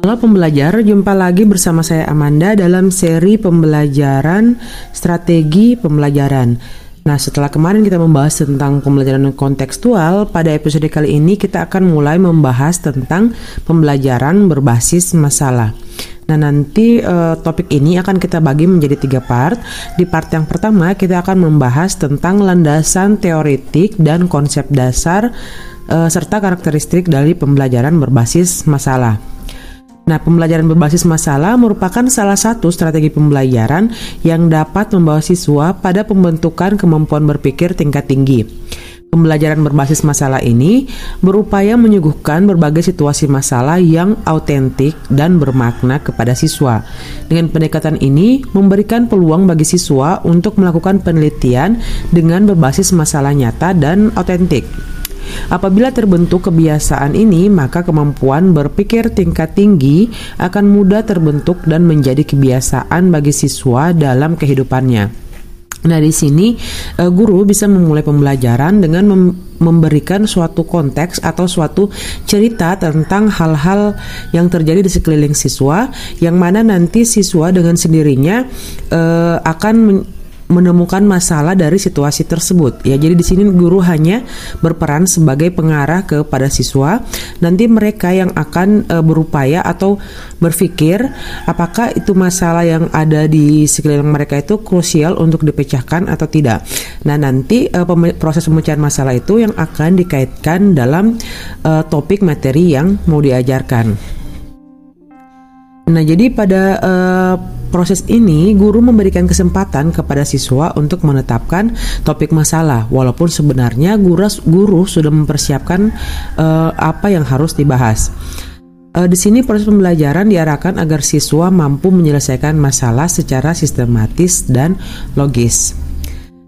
Halo pembelajar, jumpa lagi bersama saya Amanda dalam seri pembelajaran strategi pembelajaran. Nah, setelah kemarin kita membahas tentang pembelajaran kontekstual, pada episode kali ini kita akan mulai membahas tentang pembelajaran berbasis masalah. Nah, nanti uh, topik ini akan kita bagi menjadi tiga part. Di part yang pertama, kita akan membahas tentang landasan teoretik dan konsep dasar uh, serta karakteristik dari pembelajaran berbasis masalah. Nah, pembelajaran berbasis masalah merupakan salah satu strategi pembelajaran yang dapat membawa siswa pada pembentukan kemampuan berpikir tingkat tinggi. Pembelajaran berbasis masalah ini berupaya menyuguhkan berbagai situasi masalah yang autentik dan bermakna kepada siswa. Dengan pendekatan ini, memberikan peluang bagi siswa untuk melakukan penelitian dengan berbasis masalah nyata dan autentik. Apabila terbentuk kebiasaan ini, maka kemampuan berpikir tingkat tinggi akan mudah terbentuk dan menjadi kebiasaan bagi siswa dalam kehidupannya. Nah, di sini uh, guru bisa memulai pembelajaran dengan mem memberikan suatu konteks atau suatu cerita tentang hal-hal yang terjadi di sekeliling siswa yang mana nanti siswa dengan sendirinya uh, akan menemukan masalah dari situasi tersebut. Ya, jadi di sini guru hanya berperan sebagai pengarah kepada siswa. Nanti mereka yang akan e, berupaya atau berpikir apakah itu masalah yang ada di sekeliling mereka itu krusial untuk dipecahkan atau tidak. Nah, nanti e, proses pemecahan masalah itu yang akan dikaitkan dalam e, topik materi yang mau diajarkan. Nah, jadi pada uh, proses ini guru memberikan kesempatan kepada siswa untuk menetapkan topik masalah, walaupun sebenarnya guru guru sudah mempersiapkan uh, apa yang harus dibahas. Uh, di sini proses pembelajaran diarahkan agar siswa mampu menyelesaikan masalah secara sistematis dan logis.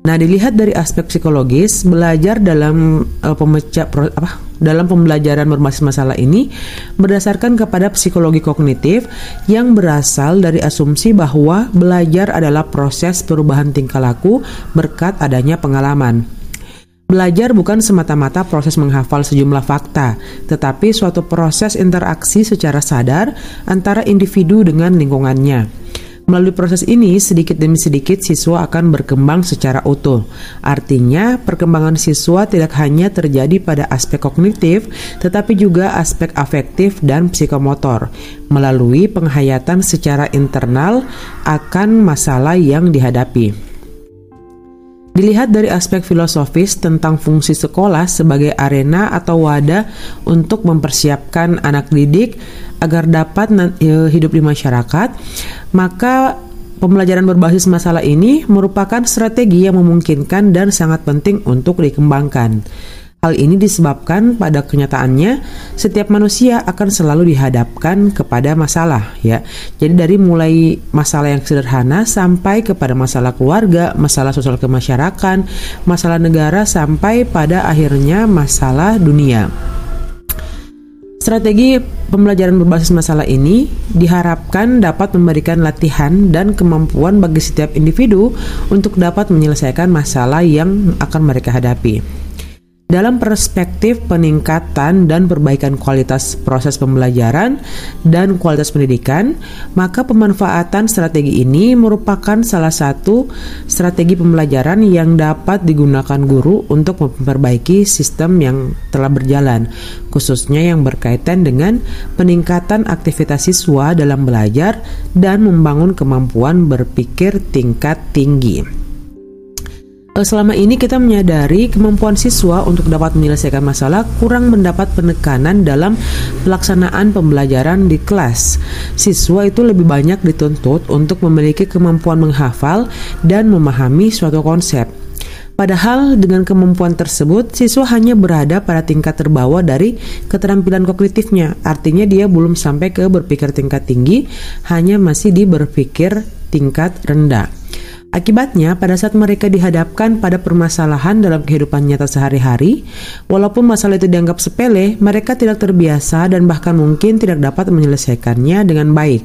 Nah, dilihat dari aspek psikologis, belajar dalam uh, pemecah pro, apa dalam pembelajaran berbasis masalah ini berdasarkan kepada psikologi kognitif yang berasal dari asumsi bahwa belajar adalah proses perubahan tingkah laku berkat adanya pengalaman. Belajar bukan semata-mata proses menghafal sejumlah fakta, tetapi suatu proses interaksi secara sadar antara individu dengan lingkungannya. Melalui proses ini, sedikit demi sedikit siswa akan berkembang secara utuh. Artinya, perkembangan siswa tidak hanya terjadi pada aspek kognitif, tetapi juga aspek afektif dan psikomotor melalui penghayatan secara internal akan masalah yang dihadapi. Dilihat dari aspek filosofis tentang fungsi sekolah sebagai arena atau wadah untuk mempersiapkan anak didik agar dapat e, hidup di masyarakat, maka pembelajaran berbasis masalah ini merupakan strategi yang memungkinkan dan sangat penting untuk dikembangkan. Hal ini disebabkan pada kenyataannya setiap manusia akan selalu dihadapkan kepada masalah ya. Jadi dari mulai masalah yang sederhana sampai kepada masalah keluarga, masalah sosial kemasyarakatan, masalah negara sampai pada akhirnya masalah dunia. Strategi pembelajaran berbasis masalah ini diharapkan dapat memberikan latihan dan kemampuan bagi setiap individu untuk dapat menyelesaikan masalah yang akan mereka hadapi. Dalam perspektif peningkatan dan perbaikan kualitas proses pembelajaran dan kualitas pendidikan, maka pemanfaatan strategi ini merupakan salah satu strategi pembelajaran yang dapat digunakan guru untuk memperbaiki sistem yang telah berjalan, khususnya yang berkaitan dengan peningkatan aktivitas siswa dalam belajar dan membangun kemampuan berpikir tingkat tinggi. Eh, selama ini kita menyadari kemampuan siswa untuk dapat menyelesaikan masalah kurang mendapat penekanan dalam pelaksanaan pembelajaran di kelas. Siswa itu lebih banyak dituntut untuk memiliki kemampuan menghafal dan memahami suatu konsep. Padahal dengan kemampuan tersebut, siswa hanya berada pada tingkat terbawah dari keterampilan kognitifnya. Artinya dia belum sampai ke berpikir tingkat tinggi, hanya masih di berpikir tingkat rendah. Akibatnya, pada saat mereka dihadapkan pada permasalahan dalam kehidupan nyata sehari-hari, walaupun masalah itu dianggap sepele, mereka tidak terbiasa dan bahkan mungkin tidak dapat menyelesaikannya dengan baik.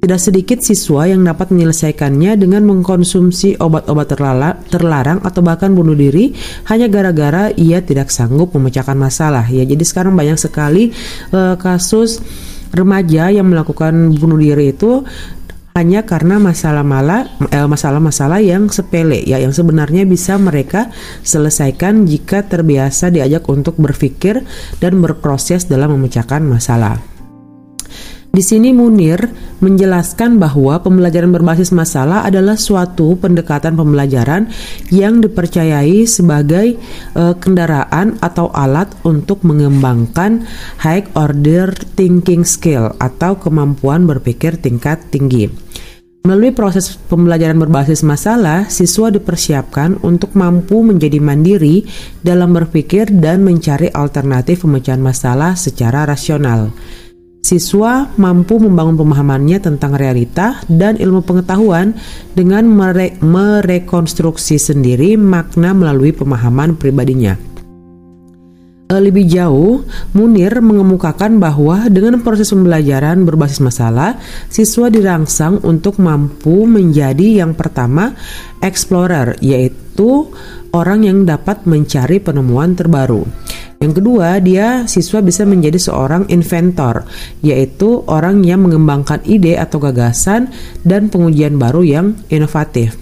Tidak sedikit siswa yang dapat menyelesaikannya dengan mengkonsumsi obat-obat terlarang atau bahkan bunuh diri hanya gara-gara ia tidak sanggup memecahkan masalah. Ya, jadi sekarang banyak sekali uh, kasus remaja yang melakukan bunuh diri itu hanya karena masalah-masalah eh, masalah-masalah yang sepele ya yang sebenarnya bisa mereka selesaikan jika terbiasa diajak untuk berpikir dan berproses dalam memecahkan masalah. Di sini Munir menjelaskan bahwa pembelajaran berbasis masalah adalah suatu pendekatan pembelajaran yang dipercayai sebagai uh, kendaraan atau alat untuk mengembangkan high order thinking skill atau kemampuan berpikir tingkat tinggi. Melalui proses pembelajaran berbasis masalah, siswa dipersiapkan untuk mampu menjadi mandiri dalam berpikir dan mencari alternatif pemecahan masalah secara rasional. Siswa mampu membangun pemahamannya tentang realita dan ilmu pengetahuan dengan mere merekonstruksi sendiri makna melalui pemahaman pribadinya. Eh, lebih jauh, Munir mengemukakan bahwa dengan proses pembelajaran berbasis masalah, siswa dirangsang untuk mampu menjadi yang pertama explorer, yaitu orang yang dapat mencari penemuan terbaru. Yang kedua, dia siswa bisa menjadi seorang inventor, yaitu orang yang mengembangkan ide atau gagasan dan pengujian baru yang inovatif.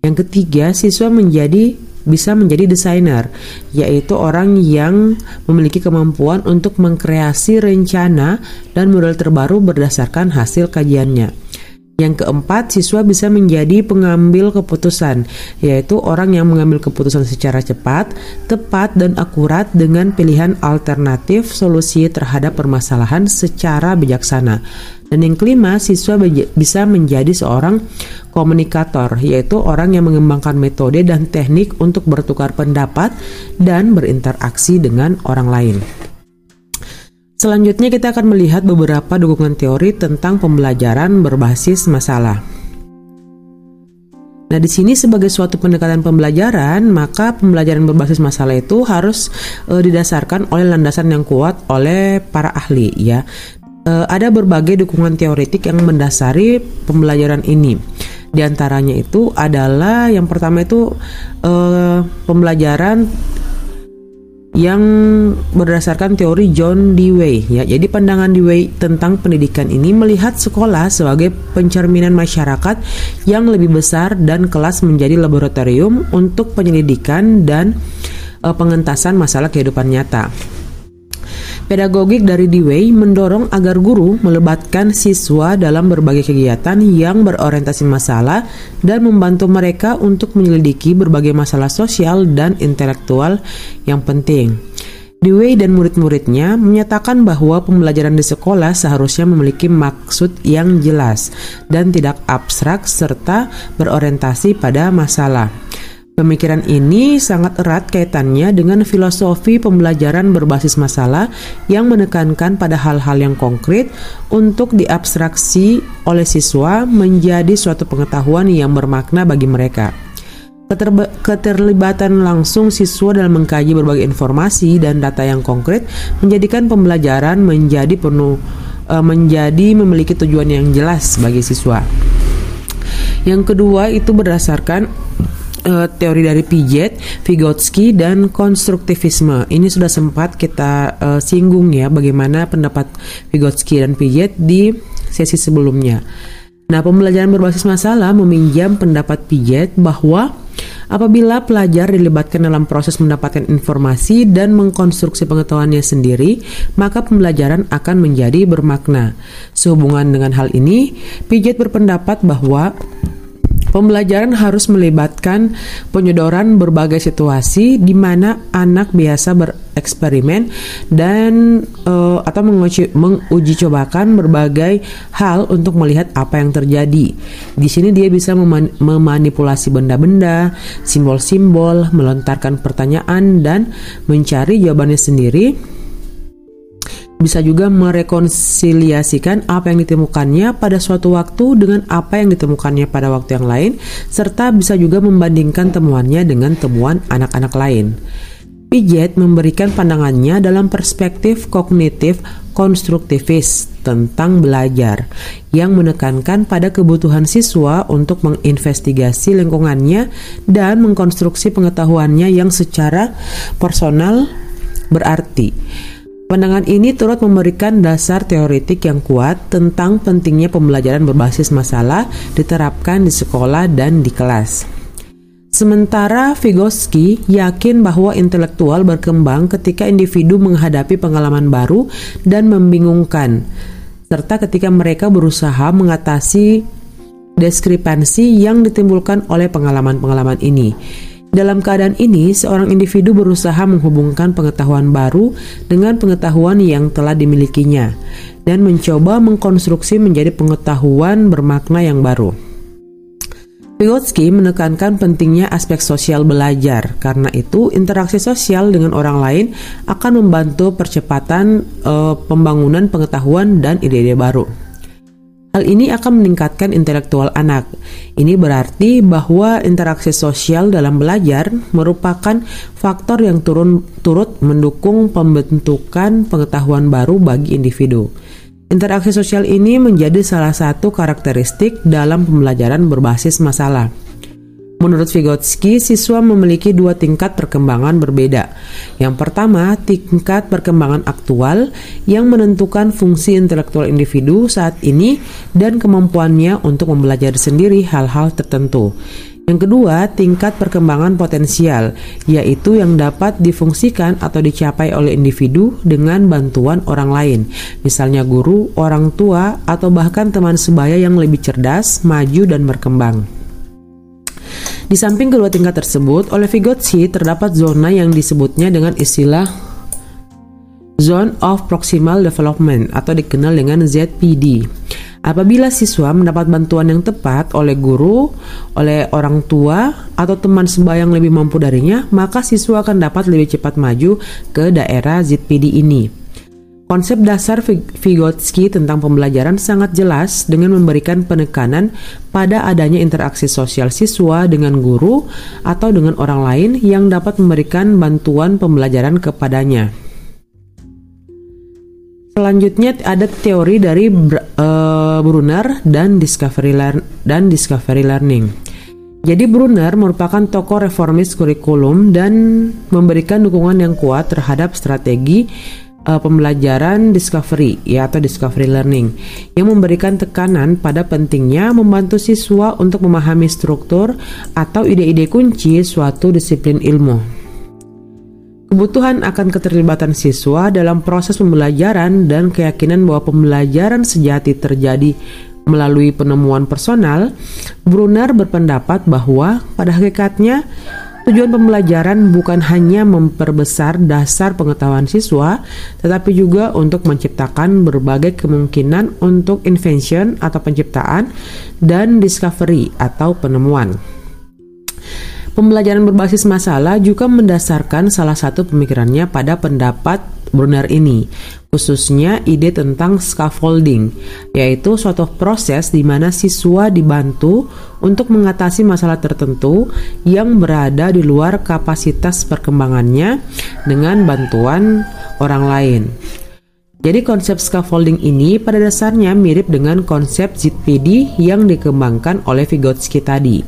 Yang ketiga, siswa menjadi bisa menjadi desainer, yaitu orang yang memiliki kemampuan untuk mengkreasi rencana dan model terbaru berdasarkan hasil kajiannya. Yang keempat, siswa bisa menjadi pengambil keputusan, yaitu orang yang mengambil keputusan secara cepat, tepat, dan akurat dengan pilihan alternatif solusi terhadap permasalahan secara bijaksana. Dan yang kelima, siswa bisa menjadi seorang komunikator, yaitu orang yang mengembangkan metode dan teknik untuk bertukar pendapat dan berinteraksi dengan orang lain. Selanjutnya kita akan melihat beberapa dukungan teori tentang pembelajaran berbasis masalah. Nah, di sini sebagai suatu pendekatan pembelajaran, maka pembelajaran berbasis masalah itu harus e, didasarkan oleh landasan yang kuat oleh para ahli ya. E, ada berbagai dukungan teoretik yang mendasari pembelajaran ini. Di antaranya itu adalah yang pertama itu e, pembelajaran yang berdasarkan teori John Dewey ya. Jadi pandangan Dewey tentang pendidikan ini melihat sekolah sebagai pencerminan masyarakat yang lebih besar dan kelas menjadi laboratorium untuk penyelidikan dan uh, pengentasan masalah kehidupan nyata. Pedagogik dari Dewey mendorong agar guru melebatkan siswa dalam berbagai kegiatan yang berorientasi masalah dan membantu mereka untuk menyelidiki berbagai masalah sosial dan intelektual yang penting. Dewey dan murid-muridnya menyatakan bahwa pembelajaran di sekolah seharusnya memiliki maksud yang jelas dan tidak abstrak serta berorientasi pada masalah. Pemikiran ini sangat erat kaitannya dengan filosofi pembelajaran berbasis masalah yang menekankan pada hal-hal yang konkret untuk diabstraksi oleh siswa menjadi suatu pengetahuan yang bermakna bagi mereka. keterlibatan langsung siswa dalam mengkaji berbagai informasi dan data yang konkret menjadikan pembelajaran menjadi penuh e, menjadi memiliki tujuan yang jelas bagi siswa. Yang kedua itu berdasarkan uh, teori dari Piaget, Vygotsky dan konstruktivisme. Ini sudah sempat kita uh, singgung ya bagaimana pendapat Vygotsky dan Piaget di sesi sebelumnya. Nah, pembelajaran berbasis masalah meminjam pendapat Piaget bahwa apabila pelajar dilibatkan dalam proses mendapatkan informasi dan mengkonstruksi pengetahuannya sendiri, maka pembelajaran akan menjadi bermakna. Sehubungan dengan hal ini, Piaget berpendapat bahwa Pembelajaran harus melibatkan penyodoran berbagai situasi di mana anak biasa bereksperimen dan uh, atau menguji, menguji cobakan berbagai hal untuk melihat apa yang terjadi. Di sini dia bisa meman memanipulasi benda-benda, simbol-simbol, melontarkan pertanyaan dan mencari jawabannya sendiri bisa juga merekonsiliasikan apa yang ditemukannya pada suatu waktu dengan apa yang ditemukannya pada waktu yang lain, serta bisa juga membandingkan temuannya dengan temuan anak-anak lain. Piaget memberikan pandangannya dalam perspektif kognitif konstruktivis tentang belajar yang menekankan pada kebutuhan siswa untuk menginvestigasi lingkungannya dan mengkonstruksi pengetahuannya yang secara personal berarti. Pandangan ini turut memberikan dasar teoritik yang kuat tentang pentingnya pembelajaran berbasis masalah diterapkan di sekolah dan di kelas. Sementara Vygotsky yakin bahwa intelektual berkembang ketika individu menghadapi pengalaman baru dan membingungkan, serta ketika mereka berusaha mengatasi diskrepansi yang ditimbulkan oleh pengalaman-pengalaman ini. Dalam keadaan ini, seorang individu berusaha menghubungkan pengetahuan baru dengan pengetahuan yang telah dimilikinya dan mencoba mengkonstruksi menjadi pengetahuan bermakna yang baru. Vygotsky menekankan pentingnya aspek sosial belajar. Karena itu, interaksi sosial dengan orang lain akan membantu percepatan uh, pembangunan pengetahuan dan ide-ide baru. Hal ini akan meningkatkan intelektual anak. Ini berarti bahwa interaksi sosial dalam belajar merupakan faktor yang turun, turut mendukung pembentukan pengetahuan baru bagi individu. Interaksi sosial ini menjadi salah satu karakteristik dalam pembelajaran berbasis masalah. Menurut Vygotsky, siswa memiliki dua tingkat perkembangan berbeda. Yang pertama, tingkat perkembangan aktual yang menentukan fungsi intelektual individu saat ini dan kemampuannya untuk mempelajari sendiri hal-hal tertentu. Yang kedua, tingkat perkembangan potensial, yaitu yang dapat difungsikan atau dicapai oleh individu dengan bantuan orang lain, misalnya guru, orang tua, atau bahkan teman sebaya yang lebih cerdas, maju, dan berkembang. Di samping kedua tingkat tersebut, oleh Vygotsky terdapat zona yang disebutnya dengan istilah Zone of Proximal Development atau dikenal dengan ZPD. Apabila siswa mendapat bantuan yang tepat oleh guru, oleh orang tua, atau teman sebaya yang lebih mampu darinya, maka siswa akan dapat lebih cepat maju ke daerah ZPD ini. Konsep dasar Vygotsky tentang pembelajaran sangat jelas dengan memberikan penekanan pada adanya interaksi sosial siswa dengan guru atau dengan orang lain yang dapat memberikan bantuan pembelajaran kepadanya. Selanjutnya ada teori dari uh, Brunner dan discovery dan discovery learning. Jadi Brunner merupakan tokoh reformis kurikulum dan memberikan dukungan yang kuat terhadap strategi uh, pembelajaran discovery ya atau discovery learning yang memberikan tekanan pada pentingnya membantu siswa untuk memahami struktur atau ide-ide kunci suatu disiplin ilmu. Kebutuhan akan keterlibatan siswa dalam proses pembelajaran dan keyakinan bahwa pembelajaran sejati terjadi melalui penemuan personal, Brunner berpendapat bahwa pada hakikatnya Tujuan pembelajaran bukan hanya memperbesar dasar pengetahuan siswa, tetapi juga untuk menciptakan berbagai kemungkinan untuk invention atau penciptaan dan discovery atau penemuan. Pembelajaran berbasis masalah juga mendasarkan salah satu pemikirannya pada pendapat Brunner ini, khususnya ide tentang scaffolding, yaitu suatu proses di mana siswa dibantu untuk mengatasi masalah tertentu yang berada di luar kapasitas perkembangannya dengan bantuan orang lain. Jadi konsep scaffolding ini pada dasarnya mirip dengan konsep ZPD yang dikembangkan oleh Vygotsky tadi.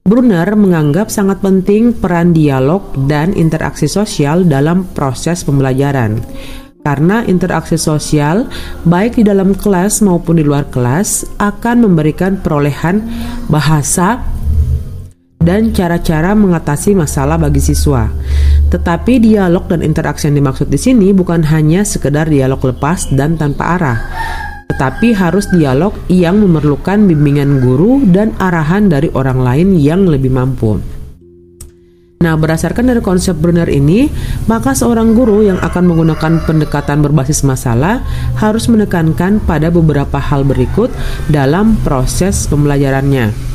Brunner menganggap sangat penting peran dialog dan interaksi sosial dalam proses pembelajaran. Karena interaksi sosial, baik di dalam kelas maupun di luar kelas, akan memberikan perolehan bahasa dan cara-cara mengatasi masalah bagi siswa. Tetapi dialog dan interaksi yang dimaksud di sini bukan hanya sekedar dialog lepas dan tanpa arah, tetapi harus dialog yang memerlukan bimbingan guru dan arahan dari orang lain yang lebih mampu. Nah, berdasarkan dari konsep Brunner ini, maka seorang guru yang akan menggunakan pendekatan berbasis masalah harus menekankan pada beberapa hal berikut dalam proses pembelajarannya.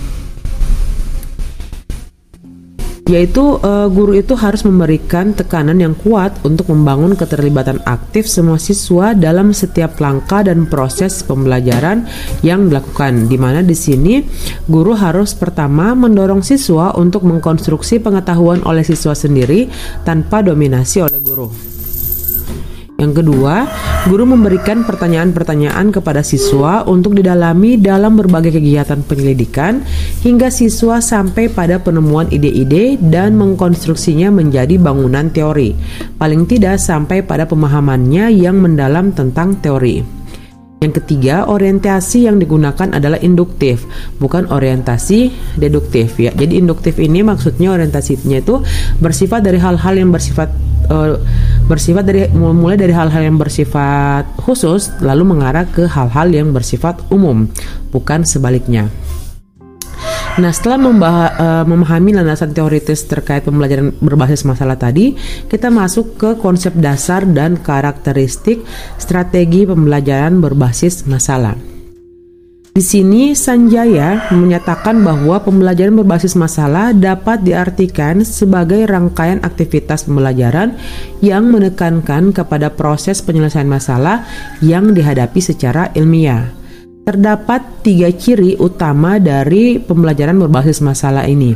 Yaitu uh, guru itu harus memberikan tekanan yang kuat untuk membangun keterlibatan aktif semua siswa dalam setiap langkah dan proses pembelajaran yang dilakukan. Di mana di sini guru harus pertama mendorong siswa untuk mengkonstruksi pengetahuan oleh siswa sendiri tanpa dominasi oleh guru. Yang kedua, guru memberikan pertanyaan-pertanyaan kepada siswa untuk didalami dalam berbagai kegiatan penyelidikan hingga siswa sampai pada penemuan ide-ide dan mengkonstruksinya menjadi bangunan teori. Paling tidak sampai pada pemahamannya yang mendalam tentang teori. Yang ketiga, orientasi yang digunakan adalah induktif, bukan orientasi deduktif ya. Jadi induktif ini maksudnya orientasinya itu bersifat dari hal-hal yang bersifat uh, bersifat dari mulai dari hal-hal yang bersifat khusus lalu mengarah ke hal-hal yang bersifat umum, bukan sebaliknya. Nah, setelah uh, memahami landasan teoritis terkait pembelajaran berbasis masalah tadi, kita masuk ke konsep dasar dan karakteristik strategi pembelajaran berbasis masalah. Di sini Sanjaya menyatakan bahwa pembelajaran berbasis masalah dapat diartikan sebagai rangkaian aktivitas pembelajaran yang menekankan kepada proses penyelesaian masalah yang dihadapi secara ilmiah. Terdapat tiga ciri utama dari pembelajaran berbasis masalah ini.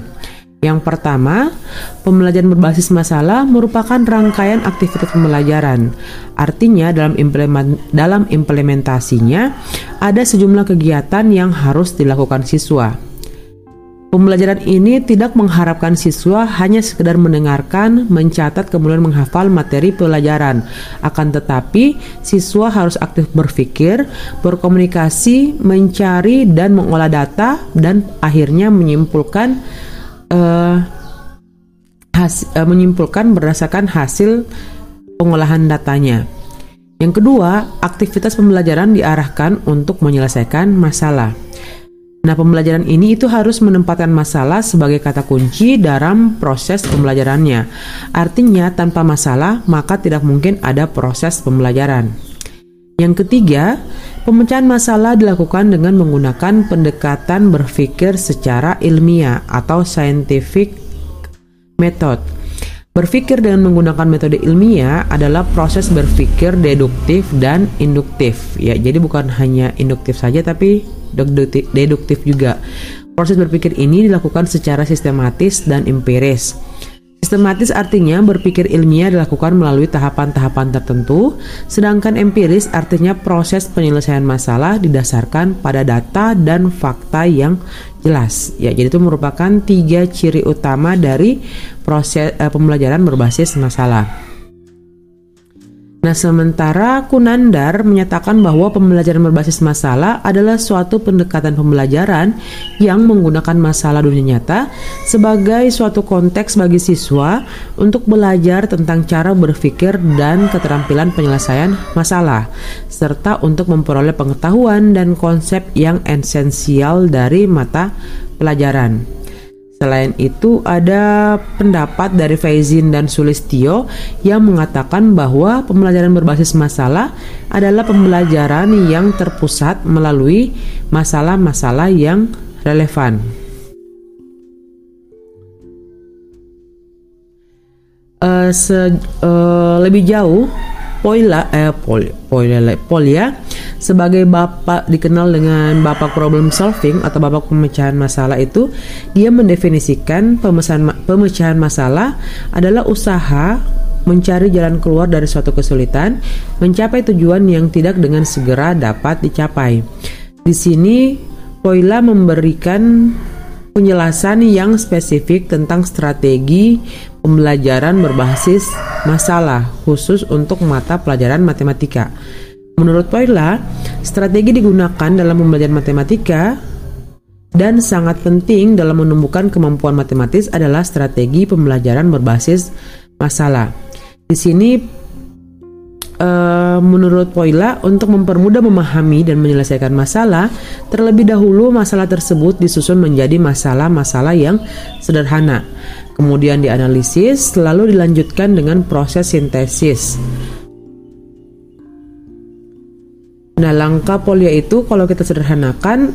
Yang pertama, pembelajaran berbasis masalah merupakan rangkaian aktivitas pembelajaran. Artinya, dalam, implement, dalam implementasinya ada sejumlah kegiatan yang harus dilakukan siswa. Pembelajaran ini tidak mengharapkan siswa hanya sekedar mendengarkan, mencatat, kemudian menghafal materi pelajaran. Akan tetapi, siswa harus aktif berpikir, berkomunikasi, mencari dan mengolah data, dan akhirnya menyimpulkan uh, has, uh, menyimpulkan berdasarkan hasil pengolahan datanya. Yang kedua, aktivitas pembelajaran diarahkan untuk menyelesaikan masalah. Nah, pembelajaran ini itu harus menempatkan masalah sebagai kata kunci dalam proses pembelajarannya. Artinya, tanpa masalah, maka tidak mungkin ada proses pembelajaran. Yang ketiga, pemecahan masalah dilakukan dengan menggunakan pendekatan berpikir secara ilmiah atau scientific method. Berpikir dengan menggunakan metode ilmiah adalah proses berpikir deduktif dan induktif. Ya, jadi bukan hanya induktif saja tapi deduktif, juga. Proses berpikir ini dilakukan secara sistematis dan empiris. Sistematis artinya berpikir ilmiah dilakukan melalui tahapan-tahapan tertentu, sedangkan empiris artinya proses penyelesaian masalah didasarkan pada data dan fakta yang jelas. Ya, jadi itu merupakan tiga ciri utama dari proses eh, pembelajaran berbasis masalah. Nah, sementara Kunandar menyatakan bahwa pembelajaran berbasis masalah adalah suatu pendekatan pembelajaran yang menggunakan masalah dunia nyata sebagai suatu konteks bagi siswa untuk belajar tentang cara berpikir dan keterampilan penyelesaian masalah, serta untuk memperoleh pengetahuan dan konsep yang esensial dari mata pelajaran. Selain itu, ada pendapat dari Faizin dan Sulistio yang mengatakan bahwa pembelajaran berbasis masalah adalah pembelajaran yang terpusat melalui masalah-masalah yang relevan. Uh, se, uh, lebih jauh, Poila, eh, Pol, Poila, Polia sebagai bapak dikenal dengan bapak problem solving atau bapak pemecahan masalah itu dia mendefinisikan pemecahan pemecahan masalah adalah usaha mencari jalan keluar dari suatu kesulitan, mencapai tujuan yang tidak dengan segera dapat dicapai. Di sini Poila memberikan penjelasan yang spesifik tentang strategi pembelajaran berbasis masalah khusus untuk mata pelajaran matematika. Menurut Poila, strategi digunakan dalam pembelajaran matematika dan sangat penting dalam menemukan kemampuan matematis adalah strategi pembelajaran berbasis masalah. Di sini uh, menurut Poila untuk mempermudah memahami dan menyelesaikan masalah, terlebih dahulu masalah tersebut disusun menjadi masalah-masalah yang sederhana. Kemudian dianalisis, lalu dilanjutkan dengan proses sintesis. Nah, langkah Polia itu kalau kita sederhanakan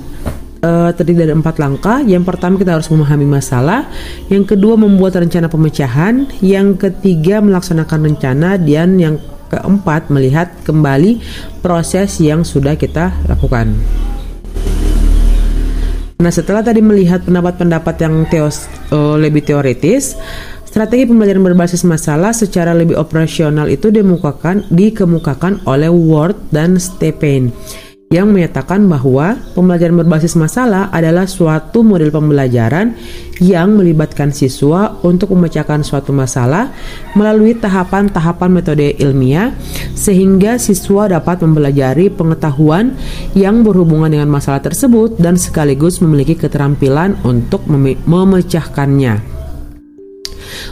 uh, terdiri dari empat langkah. Yang pertama kita harus memahami masalah, yang kedua membuat rencana pemecahan, yang ketiga melaksanakan rencana, dan yang keempat melihat kembali proses yang sudah kita lakukan. Nah, setelah tadi melihat pendapat-pendapat yang teos, uh, lebih teoritis, Strategi pembelajaran berbasis masalah secara lebih operasional itu dikemukakan, oleh Ward dan Stephen yang menyatakan bahwa pembelajaran berbasis masalah adalah suatu model pembelajaran yang melibatkan siswa untuk memecahkan suatu masalah melalui tahapan-tahapan metode ilmiah sehingga siswa dapat mempelajari pengetahuan yang berhubungan dengan masalah tersebut dan sekaligus memiliki keterampilan untuk memecahkannya.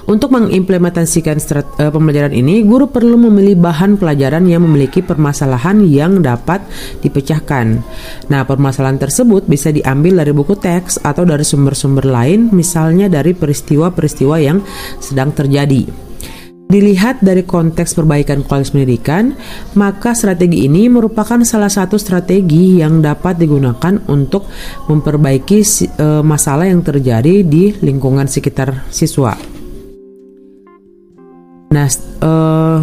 Untuk mengimplementasikan strat, uh, pembelajaran ini, guru perlu memilih bahan pelajaran yang memiliki permasalahan yang dapat dipecahkan. Nah, permasalahan tersebut bisa diambil dari buku teks atau dari sumber-sumber lain, misalnya dari peristiwa-peristiwa yang sedang terjadi. Dilihat dari konteks perbaikan kualitas pendidikan, maka strategi ini merupakan salah satu strategi yang dapat digunakan untuk memperbaiki e, masalah yang terjadi di lingkungan sekitar siswa. Nah, uh,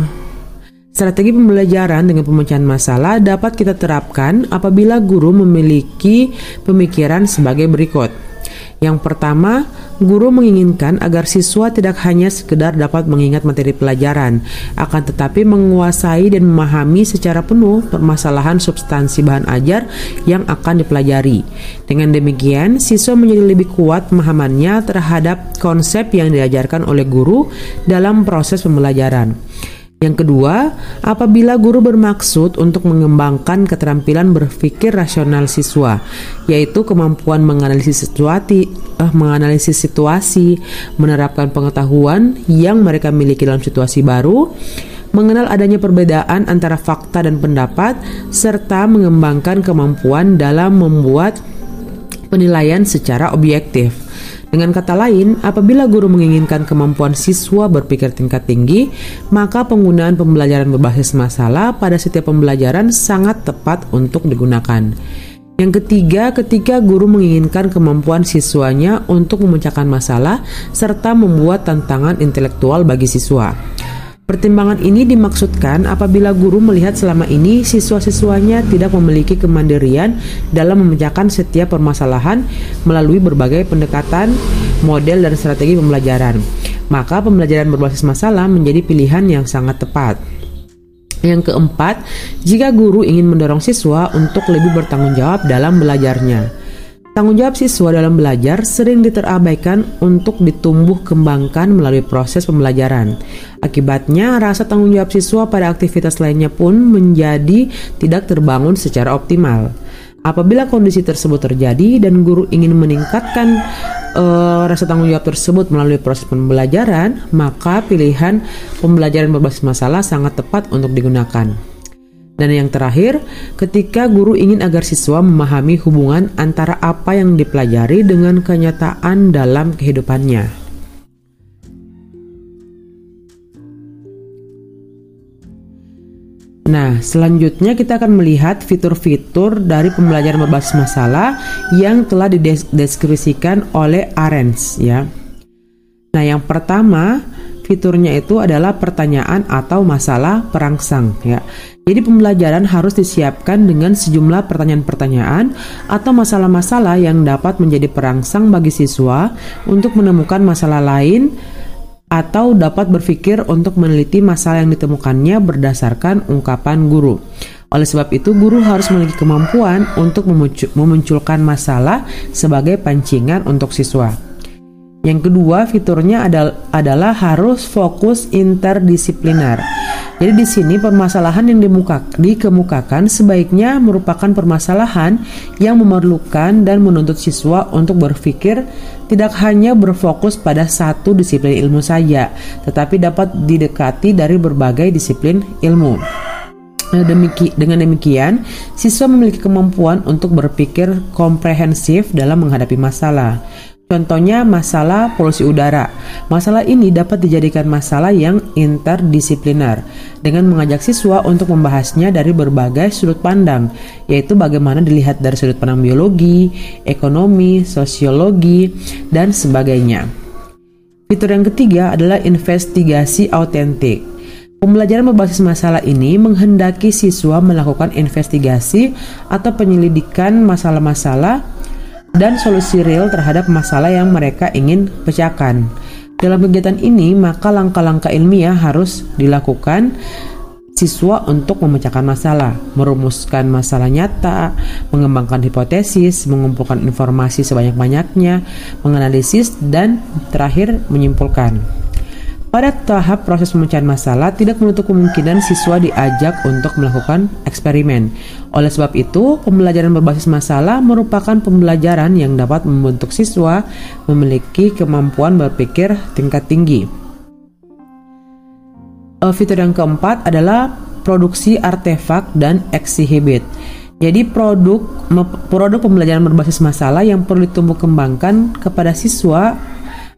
strategi pembelajaran dengan pemecahan masalah dapat kita terapkan apabila guru memiliki pemikiran sebagai berikut. Yang pertama, guru menginginkan agar siswa tidak hanya sekedar dapat mengingat materi pelajaran, akan tetapi menguasai dan memahami secara penuh permasalahan substansi bahan ajar yang akan dipelajari. Dengan demikian, siswa menjadi lebih kuat pemahamannya terhadap konsep yang diajarkan oleh guru dalam proses pembelajaran. Yang kedua, apabila guru bermaksud untuk mengembangkan keterampilan berpikir rasional siswa, yaitu kemampuan menganalisis situasi, eh, menganalisis situasi, menerapkan pengetahuan yang mereka miliki dalam situasi baru, mengenal adanya perbedaan antara fakta dan pendapat, serta mengembangkan kemampuan dalam membuat penilaian secara objektif. Dengan kata lain, apabila guru menginginkan kemampuan siswa berpikir tingkat tinggi, maka penggunaan pembelajaran berbasis masalah pada setiap pembelajaran sangat tepat untuk digunakan. Yang ketiga, ketika guru menginginkan kemampuan siswanya untuk memecahkan masalah serta membuat tantangan intelektual bagi siswa. Pertimbangan ini dimaksudkan apabila guru melihat selama ini siswa-siswanya tidak memiliki kemandirian dalam memecahkan setiap permasalahan melalui berbagai pendekatan, model, dan strategi pembelajaran. Maka pembelajaran berbasis masalah menjadi pilihan yang sangat tepat. Yang keempat, jika guru ingin mendorong siswa untuk lebih bertanggung jawab dalam belajarnya. Tanggung jawab siswa dalam belajar sering diterabaikan untuk ditumbuh kembangkan melalui proses pembelajaran. Akibatnya, rasa tanggung jawab siswa pada aktivitas lainnya pun menjadi tidak terbangun secara optimal. Apabila kondisi tersebut terjadi dan guru ingin meningkatkan uh, rasa tanggung jawab tersebut melalui proses pembelajaran, maka pilihan pembelajaran berbasis masalah sangat tepat untuk digunakan. Dan yang terakhir, ketika guru ingin agar siswa memahami hubungan antara apa yang dipelajari dengan kenyataan dalam kehidupannya. Nah, selanjutnya kita akan melihat fitur-fitur dari pembelajaran berbasis masalah yang telah dideskripsikan oleh Arens ya. Nah, yang pertama fiturnya itu adalah pertanyaan atau masalah perangsang ya. Jadi pembelajaran harus disiapkan dengan sejumlah pertanyaan-pertanyaan atau masalah-masalah yang dapat menjadi perangsang bagi siswa untuk menemukan masalah lain atau dapat berpikir untuk meneliti masalah yang ditemukannya berdasarkan ungkapan guru. Oleh sebab itu, guru harus memiliki kemampuan untuk memunculkan masalah sebagai pancingan untuk siswa. Yang kedua, fiturnya adalah, adalah harus fokus interdisipliner. Jadi di sini permasalahan yang dikemukakan sebaiknya merupakan permasalahan yang memerlukan dan menuntut siswa untuk berpikir tidak hanya berfokus pada satu disiplin ilmu saja, tetapi dapat didekati dari berbagai disiplin ilmu. Nah, demiki, dengan demikian, siswa memiliki kemampuan untuk berpikir komprehensif dalam menghadapi masalah. Contohnya masalah polusi udara. Masalah ini dapat dijadikan masalah yang interdisipliner dengan mengajak siswa untuk membahasnya dari berbagai sudut pandang, yaitu bagaimana dilihat dari sudut pandang biologi, ekonomi, sosiologi, dan sebagainya. Fitur yang ketiga adalah investigasi autentik. Pembelajaran berbasis masalah ini menghendaki siswa melakukan investigasi atau penyelidikan masalah-masalah dan solusi real terhadap masalah yang mereka ingin pecahkan. Dalam kegiatan ini, maka langkah-langkah ilmiah harus dilakukan siswa untuk memecahkan masalah, merumuskan masalah nyata, mengembangkan hipotesis, mengumpulkan informasi sebanyak-banyaknya, menganalisis, dan terakhir menyimpulkan. Pada tahap proses pemecahan masalah, tidak menutup kemungkinan siswa diajak untuk melakukan eksperimen. Oleh sebab itu, pembelajaran berbasis masalah merupakan pembelajaran yang dapat membentuk siswa memiliki kemampuan berpikir tingkat tinggi. Uh, fitur yang keempat adalah produksi artefak dan exhibit. Jadi produk produk pembelajaran berbasis masalah yang perlu ditumbuh kembangkan kepada siswa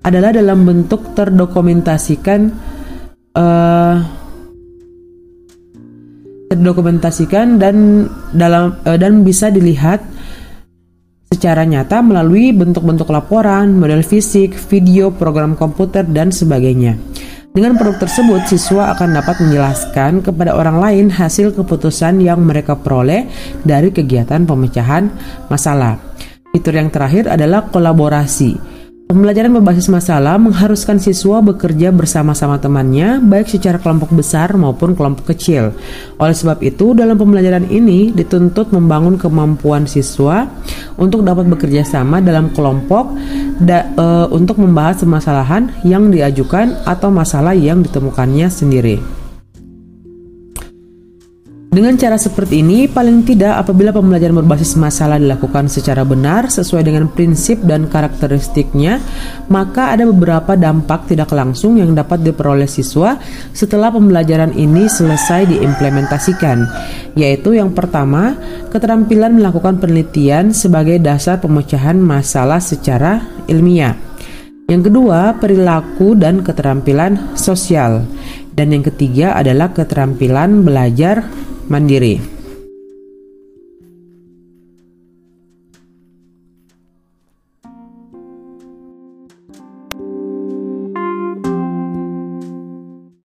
adalah dalam bentuk terdokumentasikan uh, terdokumentasikan dan dalam uh, dan bisa dilihat secara nyata melalui bentuk-bentuk laporan, model fisik, video, program komputer dan sebagainya. Dengan produk tersebut, siswa akan dapat menjelaskan kepada orang lain hasil keputusan yang mereka peroleh dari kegiatan pemecahan masalah. Fitur yang terakhir adalah kolaborasi. Pembelajaran berbasis masalah mengharuskan siswa bekerja bersama-sama temannya, baik secara kelompok besar maupun kelompok kecil. Oleh sebab itu, dalam pembelajaran ini dituntut membangun kemampuan siswa untuk dapat bekerja sama dalam kelompok da, e, untuk membahas permasalahan yang diajukan atau masalah yang ditemukannya sendiri. Dengan cara seperti ini, paling tidak apabila pembelajaran berbasis masalah dilakukan secara benar sesuai dengan prinsip dan karakteristiknya, maka ada beberapa dampak tidak langsung yang dapat diperoleh siswa setelah pembelajaran ini selesai diimplementasikan, yaitu yang pertama, keterampilan melakukan penelitian sebagai dasar pemecahan masalah secara ilmiah. Yang kedua, perilaku dan keterampilan sosial. Dan yang ketiga adalah keterampilan belajar mandiri.